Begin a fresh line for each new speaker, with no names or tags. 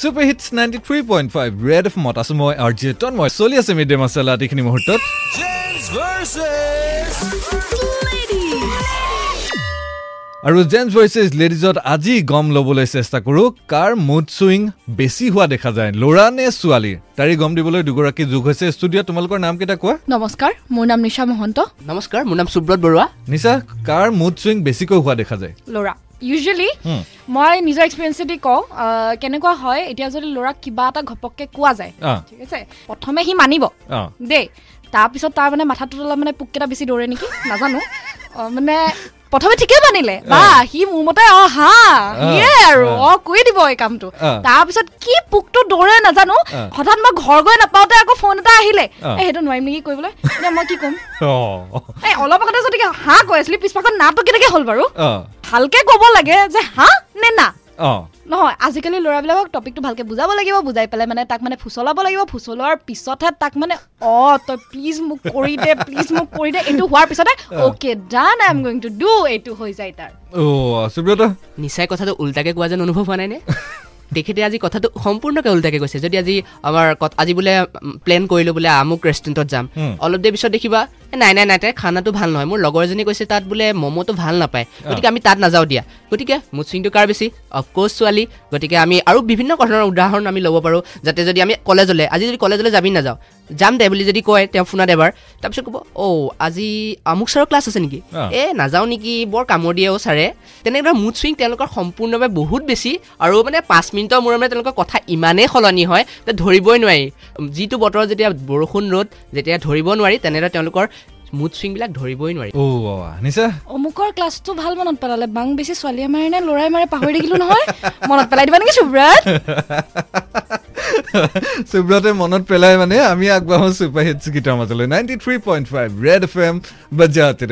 Super hits ninety three point five red F মত আছো মই আৰ জি তন্ময় চলি আছে মিড ডে মচলা এইখিনি মুহূৰ্তত আৰু জেন্টছ ভইচেছ লেডিজত আজি গম ল'বলৈ চেষ্টা কৰোঁ কাৰ মুড চুইং বেছি হোৱা দেখা যায় ল'ৰা নে ছোৱালী? তাৰি গম দিবলৈ দুগৰাকী যোগ হৈছে ষ্টুডিঅ'ত তোমালোকৰ নাম কেইটা কোৱা?
নমস্কাৰ মোৰ নাম নিশা মহন্ত।
নমস্কাৰ মোৰ নাম সুব্ৰত বৰুৱা।
নিচা কাৰ মুড চুইং বেছিকৈ হোৱা দেখা যায়?
ল'ৰা। ইউজুৱেলি
হুম।
মই নিজৰ এক্সপিৰিয়েঞ্চেদি কওঁ কেনেকুৱা হয় এতিয়া যদি ল'ৰাক কিবা এটা ঘপককৈ কোৱা যায় ঠিক আছে প্ৰথমে সি মানিব দেই। তাৰপিছত তাৰ মানে মাথাটোত অলপ মানে পোককেইটা বেছি দৌৰে নেকি নাজানো। মানে প্ৰথমে ঠিকেই মানিলে বা সি মোৰ মতে অ হা সিয়ে আৰু
অ।
কৰি দিব এই কামটো। তাৰপিছত কি পোকটো দৌৰে নাজানো। হঠাৎ মই ঘৰ গৈ নাপাওঁতে আকৌ ফোন এটা আহিলে। এই সেইটো নোৱাৰিম নেকি কৰিবলৈ? এতিয়া মই কি ক'ম? এই অলপ আগতে যদি হাঁহ কৈ আছিলি পিছপাকত নাটো কেনেকে হ'ল বাৰু? ভালকে ক'ব লাগে যে হা নে না। নহয় আজিকালি ল'ৰাবিলাকক টপিকটো ভালকে বুজাব লাগিব বুজাই পেলাই মানে তাক মানে ফুচলাব লাগিব ফুচলোৱাৰ পিছতহে তাক মানে অ তই প্লিজ মোক কৰি দে প্লিজ মোক কৰি দে এইটো হোৱাৰ পিছতে okay done I am going to do এইটো হৈ যায় তাৰ।
অ' সুব্ৰত
নিচাই কথাটো উল্টাকে কোৱা যেন অনুভৱ হোৱা নাইনে তেখেতে আজি কথাটো সম্পূৰ্ণকৈ উল্টাকে কৈছে। যদি আজি আমাৰ আজি বোলে প্লেন কৰিলোঁ বোলে আমুক ৰেষ্টুৰেণ্টত যাম। অলপ দেৰি পিছত দেখিবা "এ, নাই নাই নাই তাই খানাটো ভাল নহয়। মোৰ লগৰ এজনী কৈছে তাত বোলে ম'ম'টো ভাল নাপায়। গতিকে আমি তাত নাযাওঁ দিয়া। গতিকে মুড চুইংটো কাৰ বেছি? অফক'ৰ্চ ছোৱালী। গতিকে আমি আৰু বিভিন্ন ধৰণৰ উদাহৰণ আমি ল'ব পাৰোঁ যাতে যদি আমি কলেজলৈ আজি যদি কলেজলৈ যাবি নাযাওঁ যাম দে বুলি যদি কয় তেওঁ ফোনত এবাৰ তাৰপিছত ক'ব অ' আজি আমুক ছাৰৰ ক্লাছ আছে নেকি। এ নাযাওঁ নেকি বৰ কামোৰ দিয়ে অ' ছাৰে। তেনেদৰে মুড চুইং তেওঁলোকৰ সম্পূৰ্ণভাৱে বহুত বেছি আৰু মানে পাঁচ মিনিটৰ মূৰে মূৰে তেওঁলোকৰ কথা ইমানেই সলনি হয় যে ধৰিবই নোৱাৰি। যিটো বতৰত যেতিয়া বৰষুণ ৰ'দ যেতিয়া ধৰিব নোৱাৰি তেনেদৰে তেওঁলোকৰ মুড চুইংবিলাক ধৰিবই নোৱাৰি।
অ' নিচা
অমুকৰ ক্লাছটো ভাল মনত পেলালে বাং বেছি ছোৱালীয়ে মাৰে নে ল'ৰাই মাৰে পাহৰি থাকিলো নহয়। মনত পেলাই দিবা নেকি সুব্ৰত?
সুব্ৰতে মনত পেলাই মানে আমি আগবাঢ়ো হিটছ গীতৰ মাজলৈ। Ninety three point five red F M বজাতে